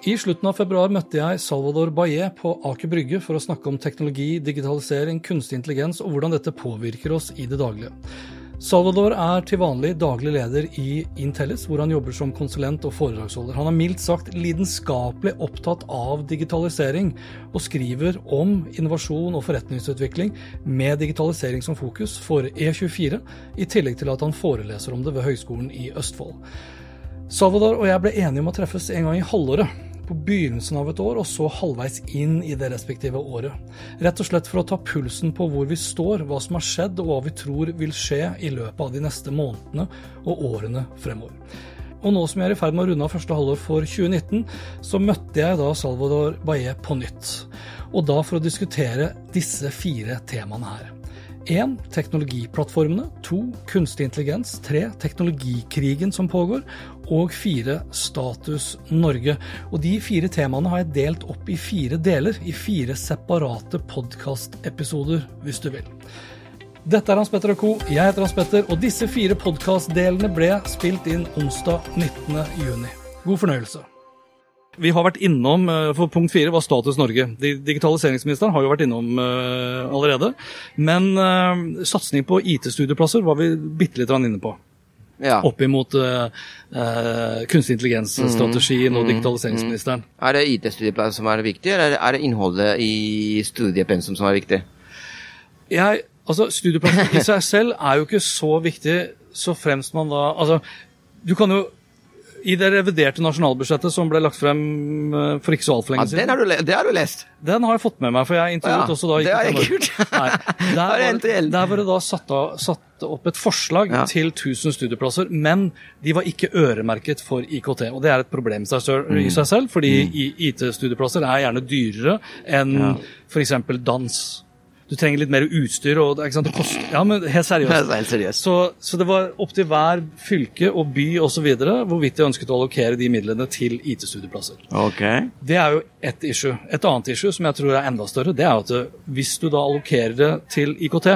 I slutten av februar møtte jeg Salvador Baillet på Aker Brygge for å snakke om teknologi, digitalisering, kunstig intelligens og hvordan dette påvirker oss i det daglige. Salvador er til vanlig daglig leder i Intellis, hvor han jobber som konsulent og foredragsholder. Han er mildt sagt lidenskapelig opptatt av digitalisering, og skriver om innovasjon og forretningsutvikling med digitalisering som fokus for E24, i tillegg til at han foreleser om det ved Høgskolen i Østfold. Salvador og jeg ble enige om å treffes en gang i halvåret på begynnelsen av et år, og så halvveis inn i det respektive året. Rett og slett for å ta pulsen på hvor vi står, hva som har skjedd, og hva vi tror vil skje i løpet av de neste månedene og årene fremover. Og nå som jeg er i ferd med å runde av første halvår for 2019, så møtte jeg da Salvador Baye på nytt. Og da for å diskutere disse fire temaene her. 1. Teknologiplattformene. 2. Kunstig intelligens. 3. Teknologikrigen som pågår. Og 4. Status Norge. Og de fire temaene har jeg delt opp i fire deler, i fire separate podkastepisoder, hvis du vil. Dette er Hans Petter og co. Jeg heter Hans Petter, og disse fire podkastdelene ble spilt inn onsdag 19.6. God fornøyelse. Vi har vært innom, for Punkt fire var Status Norge. Digitaliseringsministeren har jo vært innom uh, allerede. Men uh, satsing på IT-studieplasser var vi bitte litt inne på. Ja. Opp imot uh, kunstig intelligens-strategien og digitaliseringsministeren. Er det IT-studieplan som er viktig, eller er det innholdet i studiepensum som er viktig? Jeg, altså, Studieplassen i seg selv er jo ikke så viktig, så fremst man da Altså, du kan jo i det reviderte nasjonalbudsjettet som ble lagt frem for ikke så altfor lenge Ja, siden. den har du, det har du lest. Den har jeg fått med meg, for jeg intervjuet Ja, også da det har jeg ikke gjort. Nei, der, var, der var det da satt, av, satt opp et forslag Ja. til 1000 studieplasser, men de var ikke øremerket for IKT. Og det er et problem i seg selv, Mm. seg selv fordi i- IT-studieplasser er gjerne dyrere enn Ja. f.eks. dans. Du trenger litt mer utstyr, og det, det koster Ja, men helt seriøst. Helt seriøst. Så, så det var opp til hver fylke og by osv. hvorvidt de ønsket å allokere de midlene til IT-studieplasser. Ok. Det er jo ett issue. Et annet issue som jeg tror er enda større, det er at hvis du da allokerer det til IKT,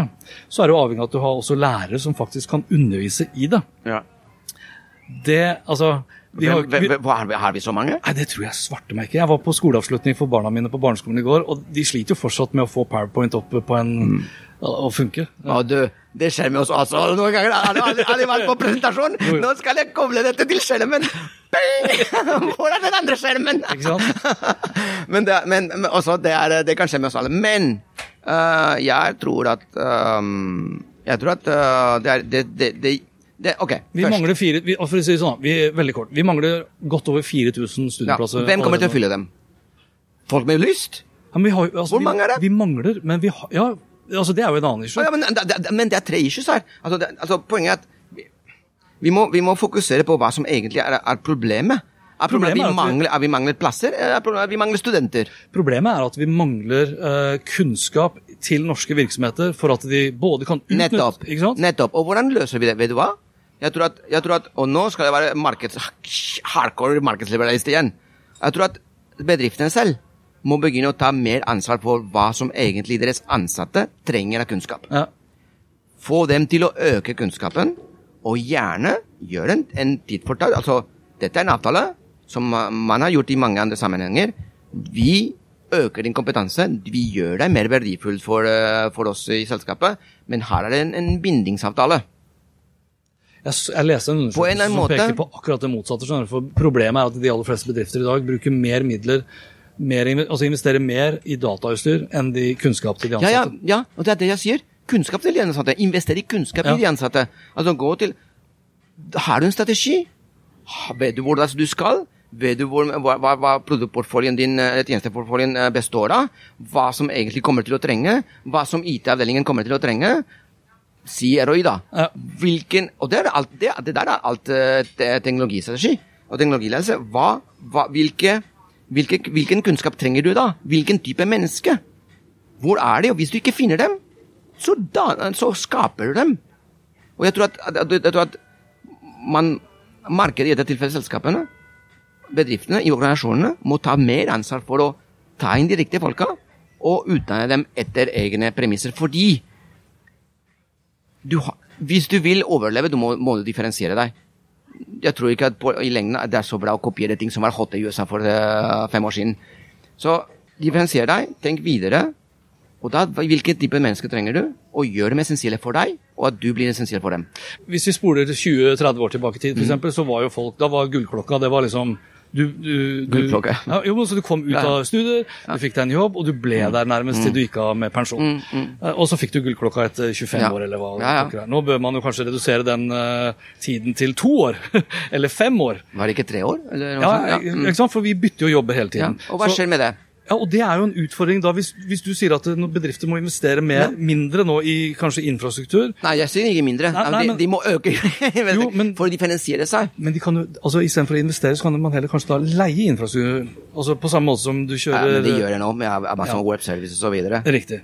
så er det jo avhengig av at du har også lærere som faktisk kan undervise i det. Ja. Det, altså vi har, vi, har, vi, så mange? Nei, det tror jeg svarte meg ikke. Jeg var på skoleavslutning for barna mine på barneskolen i går, og de sliter jo fortsatt med å få PowerPoint opp på en å funke. Å du, det skjer med oss også. Noen ganger har aldri vært på presentasjon. Jo, jo. Nå skal jeg koble dette til skjermen. Hvor er den andre skjermen? Ikke sant? men det, men, men også, det, er, det kan skje med oss alle. Men uh, jeg tror at um, Jeg tror at uh, det er det, det, det, OK, Vi først. mangler fire, vi, for å si sånn, vi, veldig kort, vi mangler godt over 4000 Ja, studieplasser. hvem kommer til å fylle dem? Folk med lyst? Ja, men vi har, altså, Hvor mange er det? Vi, vi mangler, men vi har Ja, altså det er jo en annen issue. Ja, men, det, men det er tre issues her. Altså, det, altså, poenget er at vi, må, vi må fokusere på hva som egentlig er, er problemet. Er problemet, Problemet er vi at vi- mangler, er vi mangler plasser, er vi mangler studenter? Problemet er at vi mangler uh, kunnskap til norske virksomheter for at de både kan utnytte Nettopp. Nettopp. Og hvordan løser vi det? Vet du hva? Jeg tror at, jeg tror at Og nå skal jeg være markeds, hardcore markedsliberalist igjen. Jeg tror at bedriftene selv må begynne å ta mer ansvar for hva som egentlig deres ansatte trenger av kunnskap. Ja. Få dem til å øke kunnskapen, og gjerne gjøre en, en for tatt. Altså, dette er en avtale som man har gjort i mange andre sammenhenger. Vi øker din kompetanse, vi gjør deg mer verdifull for, uh, for oss i selskapet, men her er det en, en bindingsavtale. Jeg, jeg leste en undersøkelse som måte- peker på akkurat det motsatte. skjønner For Problemet er at de aller fleste bedrifter i dag bruker mer midler mer, altså investere mer i datautstyr enn de kunnskap til de Ja, ja, ansatte. ja, og det er det jeg sier. Kunnskap til de ansatte. Investere i kunnskap Ja. til de ansatte. Altså gå til Har du en strategi? Vet du hvor det er du skal? Vet du hvor, hva, hva, produktportfolien din, eh, tjenesteportfolien eh, består av? Hva som egentlig kommer til å trenge? Hva som IT-avdelingen kommer til å trenge? Si ROI, da. Ja. Hvilken, og det, alt, det, det der er alt te- teknologistrategi og teknologiledelse. Hva, hva, hvilke, hvilke, hvilken kunnskap trenger du da? Hvilken type menneske? Hvor er de? Og hvis du ikke finner dem, så, da, så skaper du dem. Og jeg tror at, at, jeg tror at man, markedet i dette tilfellet selskapene, bedriftene i organisasjonene, må ta mer ansvar for å ta inn de riktige folka og utdanne dem etter egne premisser. Fordi du, ha- hvis du vil overleve, du må, må du differensiere deg. Jeg tror ikke at på, i lengden det er så bra å kopiere ting som var hot i USA for uh, fem år siden. Så differensier deg, tenk videre. Og da, Hvilken type mennesker trenger du? Og gjør dem essensielle for deg, og at du blir essensiell for dem. Hvis vi spoler 20-30 år tilbake i tid, Mm. for eksempel, så var jo folk Da var gullklokka det var liksom du, du, du, Ja, jo, så Du kom ut. Mm. av studier, du fikk deg en jobb, og du ble der nærmest til du gikk av med pensjon. Eh, Og så fikk du gullklokka etter 25 Ja. år, eller hva. Nå bør man jo kanskje redusere den eh, tiden til to år, eller fem år. Var det ikke tre år? Ja, mm. ikke sant? For vi bytter jo jobber hele tiden. Og hva skjer med det? Ja, og Det er jo en utfordring da, hvis, hvis du sier at bedrifter må investere mer, mindre nå i kanskje infrastruktur. Nei, jeg sier ikke mindre. Nei, nei, de, men- de må øke Jo, men- for å differensiere seg. Men de kan jo, altså istedenfor å investere, så kan man heller kanskje da leie infrastruktur. Altså På samme måte som du kjører Ja, men de gjør det nå med Amazon Ja. Web Services videre. Riktig.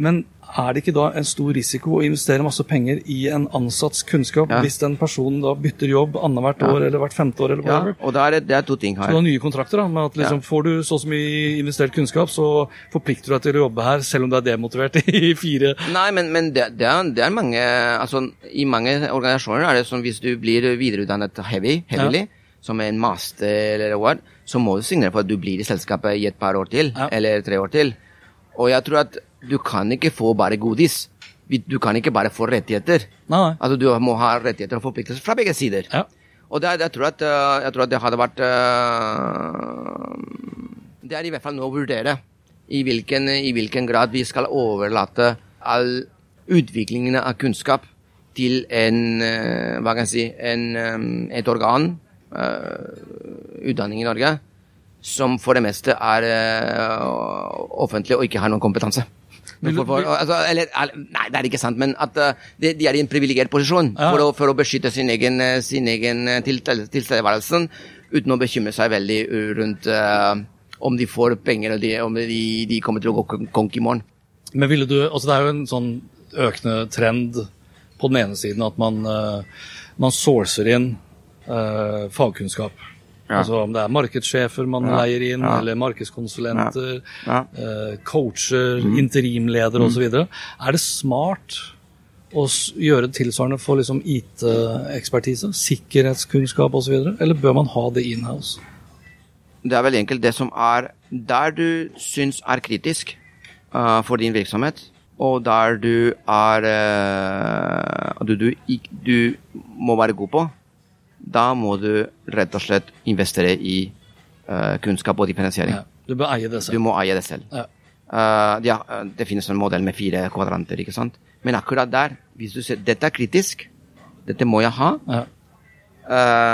Men er det ikke da en stor risiko å investere masse penger i en ansatts kunnskap Ja. hvis den personen da bytter jobb annethvert år eller hvert femte år eller Ja, og det er det, er to ting her. Så du har nye kontrakter da, med at liksom, Ja. får du så og så mye investert kunnskap, så forplikter du deg til å jobbe her, selv om du er demotivert i fire Nei, men, men det, det, er, det er mange altså, I mange organisasjoner er det sånn hvis du blir videreutdannet heavy, heavily, som en master eller hva, så må du signere for at du blir i selskapet i et par år til, Ja. eller tre år til. Og jeg tror at du kan ikke få bare godis. Du kan ikke bare få rettigheter. Nei, nei. Altså, du må ha rettigheter og forpliktelser fra begge sider. Ja. Og det, jeg, tror at, øh, jeg tror at det hadde vært øh, Det er i hvert fall nå å vurdere i hvilken, i hvilken grad vi skal overlate all utviklingen av kunnskap til en, øh, hva kan jeg si, en, et organ, utdanning i Norge, som for det meste er offentlig og ikke har noen kompetanse. For, for, altså, eller, nei, det er ikke sant, men at uh, de, de er i en privilegert posisjon Ja. for, å, for å beskytte sin egen, eh, sin egen eh, til- til- tilstedeværelse uten å bekymre seg veldig rundt uh, om de får penger, og de, om de, de kommer til å gå kon- konk i morgen. Men ville du, altså Det er jo en sånn økende trend på den ene siden at man, uh, man sourcer inn eh, fagkunnskap. Ja. Altså Om det er markedssjefer man Ja. leier inn, Ja. eller markedskonsulenter, Ja. eh, coacher, Mm. interimledere osv. Er det smart å gjøre det tilsvarende for liksom IT-ekspertise? Sikkerhetskunnskap osv.? Eller bør man ha det in-house? Det er veldig enkelt det som er der du syns er kritisk uh, for din virksomhet, og der du er uh, du, du, du må være god på, da må du rett og slett investere i uh, kunnskap og differensiering. Ja. Du bør eie det Du må eie det selv. Ja. Uh, ja, uh, det finnes en modell med fire kvadranter, ikke sant? Men akkurat der, hvis du ser dette er kritisk, dette må jeg ha, Ja.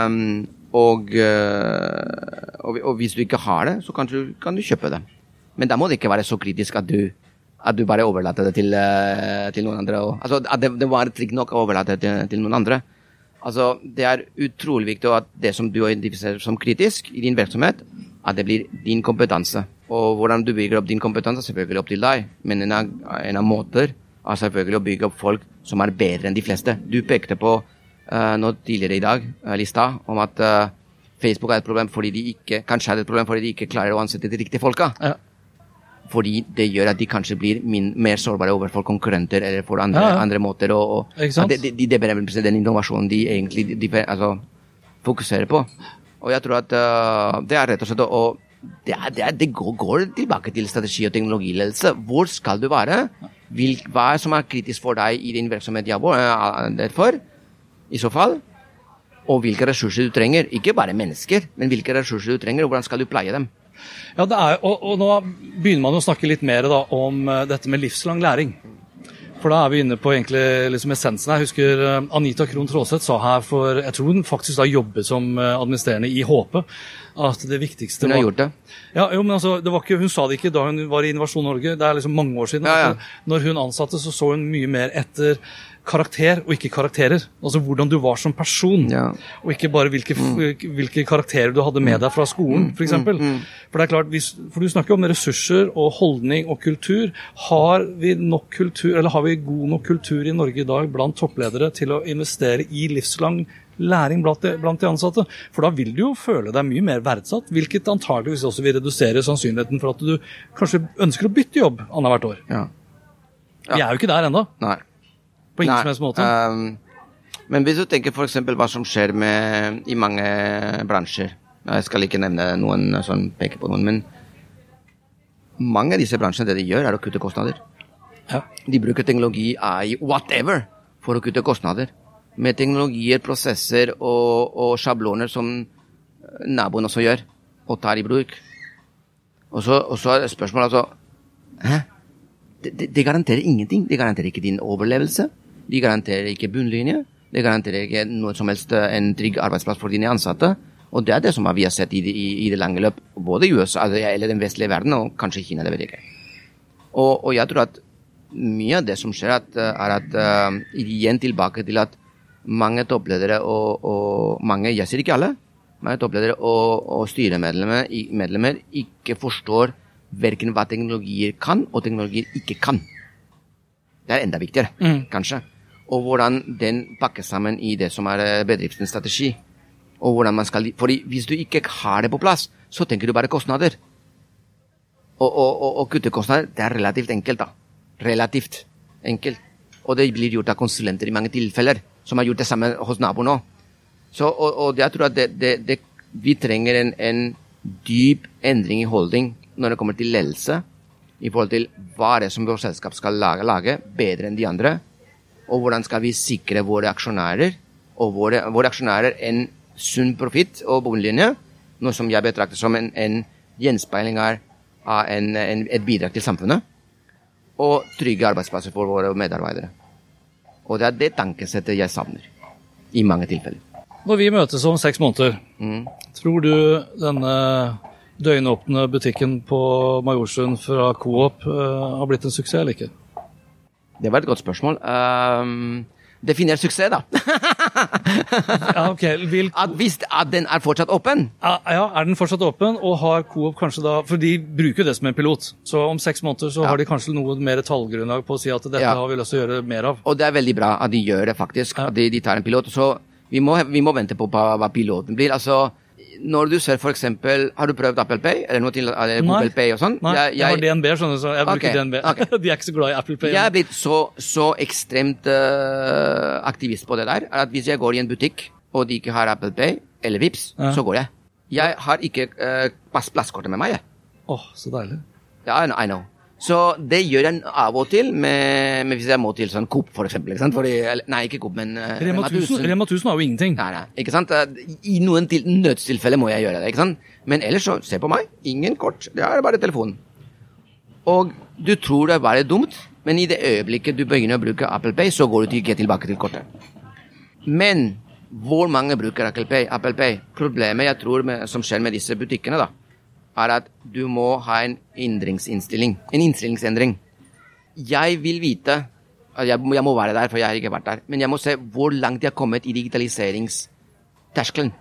um, og, og, og hvis du ikke har det, så kan du, kan du kjøpe det. Men da må det ikke være så kritisk at du, at du bare overlater det til, til noen andre. Og, altså, at det, det var trygg nok å overlate det til, til noen andre. Altså, det er utrolig viktig at det som du identifiserer som kritisk i din virksomhet, at det blir din kompetanse. Og hvordan du bygger opp din kompetanse, er selvfølgelig opp til deg. Men en av, en av måter er selvfølgelig å bygge opp folk som er bedre enn de fleste. Du pekte på uh, nå tidligere i dag, uh, Lista, om at uh, Facebook er et problem fordi de ikke, kanskje er et problem fordi de ikke klarer å ansette de riktige folka. Ja. Fordi det gjør at de kanskje blir min, mer sårbare overfor konkurrenter eller for andre, Ja, ja. andre måter Og, og de, de, de den innovasjonen de egentlig de, altså, fokuserer på. Og jeg tror at uh, det er rett og slett å det, er, det, er, det går, går tilbake til strategi og teknologiledelse. Hvor skal du være? Hvil, hva som er kritisk for deg i din virksomhet? Ja, uh, derfor, i så fall. Og hvilke ressurser du trenger. Ikke bare mennesker, men hvilke ressurser du trenger, og hvordan skal du pleie dem. Ja, det er, og, og nå begynner man å snakke litt mer da, om uh, dette med livslang læring. For da er vi inne på egentlig liksom essensen her. Jeg husker uh, Anita Krohn Traaseth sa her for Jeg tror hun faktisk da jobbet som uh, administrerende i HP. At det viktigste Hun har var- gjort det. Ja, jo, men altså, det var ikke, Hun sa det ikke da hun var i Innovasjon Norge, det er liksom mange år siden. Ja, ja. Når hun ansatte, så så hun mye mer etter karakter og ikke karakterer. Altså hvordan du var som person, Ja. og ikke bare hvilke, hvilke karakterer du hadde med deg fra skolen, f.eks. For, for det er klart, hvis, for du snakker om ressurser og holdning og kultur. Har vi nok kultur, eller har vi god nok kultur i Norge i dag blant toppledere til å investere i livslang læring blant de, blant de ansatte? For da vil du jo føle deg mye mer verdsatt, hvilket antageligvis også vil redusere sannsynligheten for at du kanskje ønsker å bytte jobb annethvert år. Ja. Vi er jo ikke der ennå. På ingen som helst måte. Um, men hvis du tenker f.eks. hva som skjer med, i mange bransjer Jeg skal ikke nevne noen sånn, peke på noen, men mange av disse bransjene det de gjør, er å kutte kostnader. Ja. De bruker teknologi i whatever for å kutte kostnader. Med teknologier, prosesser og, og sjabloner som naboen også gjør, og tar i bruk. Og så, og så er spørsmålet altså Hæ? Det, de, det garanterer ingenting. Det garanterer ikke din overlevelse. De garanterer ikke bunnlinje. De garanterer ikke noe som helst eh, en trygg arbeidsplass for dine ansatte. Og det er det som vi har sett i i, i det lange løp, både i USA altså, eller den vestlige verden, og kanskje Kina. det vet jeg ikke. Og, og jeg tror at mye av det som skjer, at, eh, er at uh, igjen tilbake til at mange toppledere og, og mange, jeg sier ikke alle, mange toppledere og, og styremedlemmer medlemmer ikke forstår verken hva teknologier kan og teknologier ikke kan. Det er enda viktigere, Mm. kanskje. Og hvordan den pakkes sammen i det som er eh, bedriftens strategi. Og hvordan man skal, fordi Hvis du ikke har det på plass, så tenker du bare kostnader. Og, og, og, kutte kostnader, det er relativt enkelt, da. Relativt enkelt. Og det blir gjort av konsulenter i mange tilfeller, som har gjort det samme hos naboen òg. Og, og jeg tror at det, det, det, vi trenger en, en dyp endring i holdning når det kommer til ledelse, i forhold til hva er som vårt selskap skal lage, lage bedre enn de andre, og hvordan skal vi sikre våre aksjonærer og våre, våre aksjonærer en sunn profitt og bunnlinje, noe som jeg betrakter som en, en gjenspeiling av en, en, et bidrag til samfunnet, og trygge arbeidsplasser for våre medarbeidere. Og det er det tankesettet jeg savner, i mange tilfeller. Når vi møtes om seks måneder, Mm. tror du denne døgnåpne butikken på Majorsund fra Coop uh, har blitt en suksess eller ikke? Det var et godt spørsmål. Um, definer suksess, da. Ja, ok. Vil, At hvis at den er fortsatt åpen. ja, ja, Er den fortsatt åpen, og har Coop kanskje da For de bruker det som en pilot. Så om seks måneder så Ja. har de kanskje noe mer tallgrunnlag på å si at dette Ja. har vi lyst til å gjøre mer av. Og det er veldig bra at de gjør det, faktisk. At de, de tar en pilot. Så vi må, vi må vente på hva, hva piloten blir. Altså, når du ser eksempel Har du prøvd Apple Pay? Eller noe til eller Nei. Google Pay og sånn? Nei, jeg, Jeg- har DNB, skjønner du, så jeg bruker okay, DNB. Okay. de er ikke så glad i Apple Pay. Jeg er blitt så, så ekstremt uh, aktivist på det der, at hvis jeg går i en butikk, og de ikke har Apple Pay eller Vips, Ja. så går jeg. Jeg har ikke uh, pass med meg, jeg. Åh, så deilig. Ja, I know. Så det gjør jeg av og til, med, med hvis jeg må til sånn Coop, for eksempel. Ikke sant? Fordi, nei, ikke Coop, men uh, Rema 1000, Rema 1000 har jo ingenting. Nei, nei, ikke sant? Eh, I noen til, nødstilfeller må jeg gjøre det, ikke sant? Men ellers så, se på meg. Ingen kort. Det er bare telefonen. Og du tror det er bare dumt, men i det øyeblikket du begynner å bruke Apple Pay, så går du ikke tilbake til kortet. Men hvor mange bruker Apple Pay? Apple Pay? Problemet jeg tror med, som skjer med disse butikkene, da, er at du må ha en endringsinnstilling. En innstillingsendring. Jeg vil vite jeg, jeg må være der, for jeg har ikke vært der. Men jeg må se hvor langt de har kommet i digitaliseringsterskelen.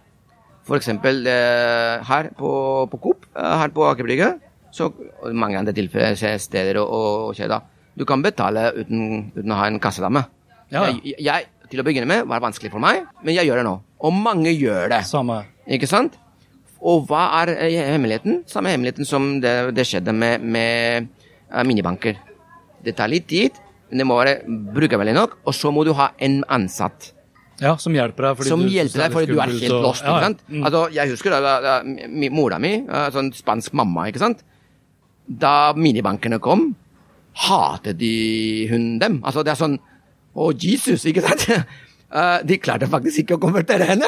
Eksempel eh, her på, på Coop, eh, her på Aker Brygge, så mange andre tilfeller, steder og, og, kjeder. Du kan betale uten, uten å ha en kassedame. Ja. Jeg, jeg, til å begynne med var det vanskelig for meg, men jeg gjør det nå. Og mange gjør det. Samme. Ikke sant? Og hva er eh, hemmeligheten? Samme hemmeligheten som det, det skjedde med, med eh, minibanker. Det tar litt tid, men det må være brukervennlig nok, og så må du ha en ansatt Ja, som hjelper deg. fordi som du hjelper deg fordi du er helt lost. Ja, ja. Mm. Altså, jeg husker da, da, da mora mi, eh, sånn spansk mamma, ikke sant? Da minibankene kom, hatet de hun dem. Altså, det er sånn Å, Jesus, ikke sant? Eh, de klarte faktisk ikke å konvertere henne.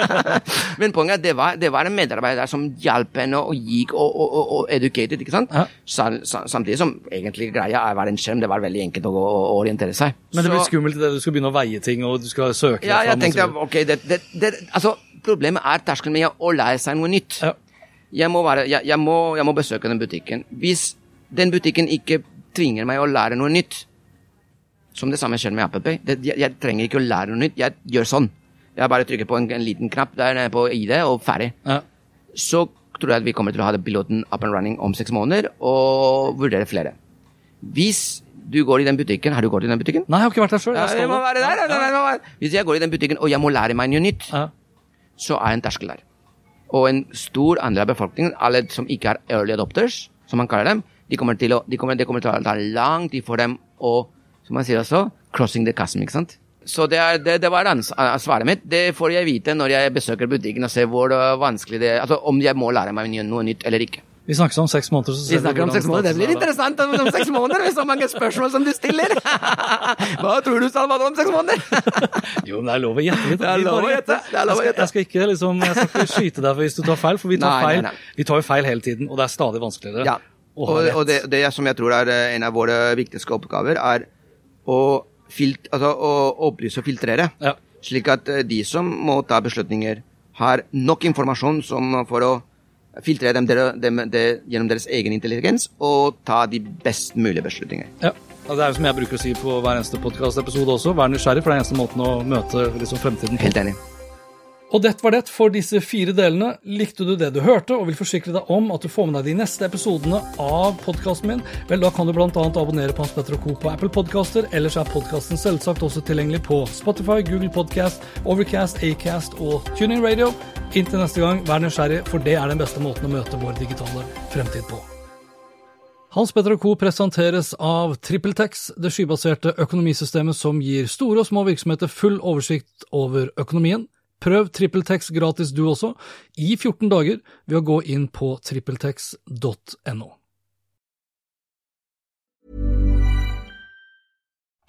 Men poenget er det var, det var en medarbeider som hjalp henne og gikk og, og, og, og educated, ikke sant? Ja. Sa, sa, samtidig som egentlig greia er var en skjerm, det var veldig enkelt å, å, å orientere seg. Men det blir Så- skummelt det du skal begynne å veie ting, og du skal søke Ja, jeg fram, Jeg tenkte ok, det, det, det, altså, Problemet er terskelen med å lære seg noe nytt. Ja. Jeg, må være, jeg, jeg, må, jeg må besøke den butikken. Hvis den butikken ikke tvinger meg å lære noe nytt, som det samme skjer med Apple Pay det, jeg, jeg trenger ikke å lære noe nytt, jeg gjør sånn. Jeg bare trykker på en, en liten knapp der nede på ID, og ferdig. Ja. Så tror jeg at vi kommer til å ha piloten up and running om seks måneder, og vurdere flere. Hvis du går i den butikken Har du gått i den butikken? Nei, jeg har ikke vært der før. Ja, jeg må være der, ja, ja. Hvis jeg går i den butikken og jeg må lære meg noe nytt, så er en terskel der. Og en stor andel av befolkningen, alle som ikke er early adopters, som man kaller dem, de kommer til å, de kommer, det kommer til å ta lang tid for dem å, som man sier også, crossing the chasm, ikke sant? Så det, er, det, det var svaret mitt. Det får jeg vite når jeg besøker butikken og ser hvor vanskelig det er, altså om jeg må lære meg noe nytt eller ikke. Vi snakkes om seks måneder. Vi snakker om seks måneder. Det blir er interessant om seks måneder med så mange spørsmål som du stiller. Hva tror du, Salvador, om seks måneder? Jo, men det er lov å gjette litt. Det er lov å gjette. Jeg skal, ikke, liksom, jeg skal ikke skyte deg hvis du tar feil, for vi tar, Nei, feil. nei. Vi tar jo feil hele tiden, og det er stadig vanskeligere Ja. Og, og det, det som jeg tror er eh, en av våre viktigste oppgaver, er å, filt, altså, og opplyse og filtrere. Ja. Slik at eh, de som må ta beslutninger, har nok informasjon som for å filtrere dem, dem det, gjennom deres egen intelligens og ta de best mulige beslutninger. Ja. Det er jo som jeg bruker å si på hver eneste podkastepisode også, vær nysgjerrig, for det er eneste måten å møte liksom, fremtiden på. Helt enig. Og det var det for disse fire delene. Likte du det du hørte og vil forsikre deg om at du får med deg de neste episodene av podkasten min, vel, da kan du bl.a. abonnere på Hans Petter og Co. på Apple Podcaster. Ellers er podkasten selvsagt også tilgjengelig på Spotify, Google Podcast, Overcast, Acast og Tuning Radio. Inntil neste gang, vær nysgjerrig, for det er den beste måten å møte vår digitale fremtid på. Hans Petter Co. presenteres av TrippelTex, det skybaserte økonomisystemet som gir store og små virksomheter full oversikt over økonomien. Prøv TrippelTex gratis du også, i 14 dager, ved å gå inn på trippeltex.no.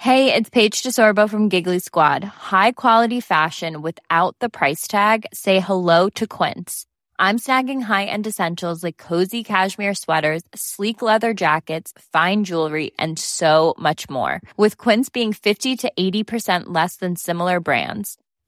Hey, it's Paige DeSorbo from Giggly Squad. High quality fashion without the price tag. Say hello to Quince. I'm snagging high-end essentials like cozy cashmere sweaters, sleek leather jackets, fine jewelry, and so much more. With Quince being 50 to 80% less than similar brands.